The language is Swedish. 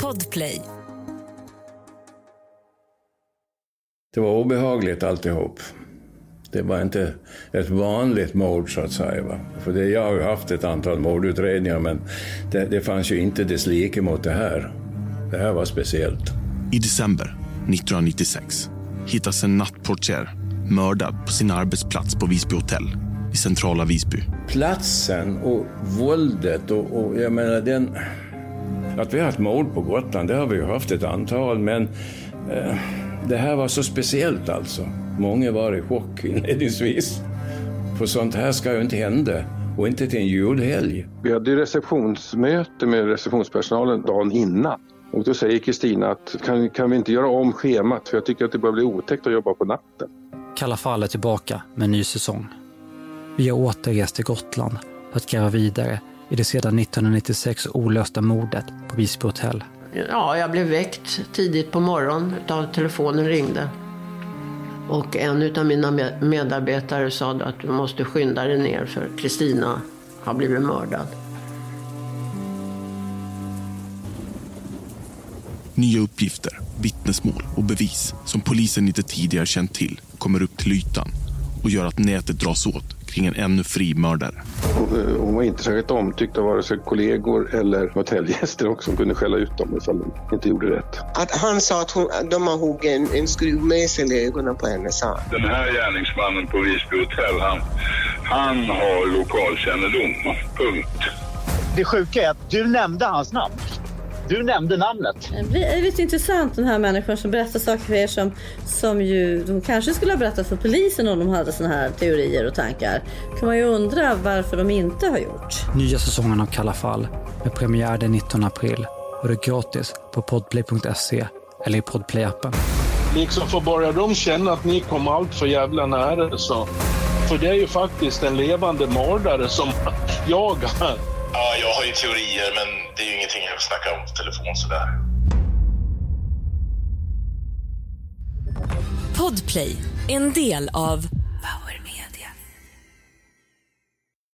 Podplay. Det var obehagligt alltihop. Det var inte ett vanligt mord så att säga. Va? För det, jag har haft ett antal mordutredningar men det, det fanns ju inte dess like mot det här. Det här var speciellt. I december 1996 hittas en nattportier mördad på sin arbetsplats på Visby hotell i centrala Visby. Platsen och våldet och, och jag menar den... Att vi har haft mord på Gotland, det har vi ju haft ett antal men eh, det här var så speciellt alltså. Många var i chock inledningsvis. För sånt här ska ju inte hända. Och inte till en julhelg. Vi hade ju receptionsmöte med receptionspersonalen dagen innan. Och då säger Kristina att kan, kan vi inte göra om schemat för jag tycker att det börjar bli otäckt att jobba på natten. Kalla fall är tillbaka med en ny säsong. Vi har återrest till Gotland för att gräva vidare i det sedan 1996 olösta mordet på Visby hotell. Ja, jag blev väckt tidigt på morgonen av telefonen ringde. Och en av mina medarbetare sa att du måste skynda dig ner för Kristina har blivit mördad. Nya uppgifter, vittnesmål och bevis som polisen inte tidigare känt till kommer upp till ytan och gör att nätet dras åt kring en ännu fri mördare. Hon var inte särskilt omtyckt av vare sig kollegor eller hotellgäster också som kunde skälla ut dem ifall de inte gjorde rätt. Att han sa att hon, de har huggit en, en skruvmejsel i ögonen på henne, sa. Den här gärningsmannen på Visby hotell, han, han har lokalkännedom. Punkt. Det sjuka är att du nämnde hans namn. Du nämnde namnet. Det är lite intressant den här människan som berättar saker för er som, som ju de kanske skulle ha berättat för polisen om de hade såna här teorier och tankar. kan man ju undra varför de inte har gjort. Nya säsongen av Kalla fall med premiär den 19 april och det är gratis på podplay.se eller i podplay-appen. Liksom får bara de känna att ni kom allt för jävla nära så. För det är ju faktiskt en levande mördare som jagar. Ja, jag har ju teorier, men det är ju ingenting jag snacka om på telefon sådär. Podplay, en del av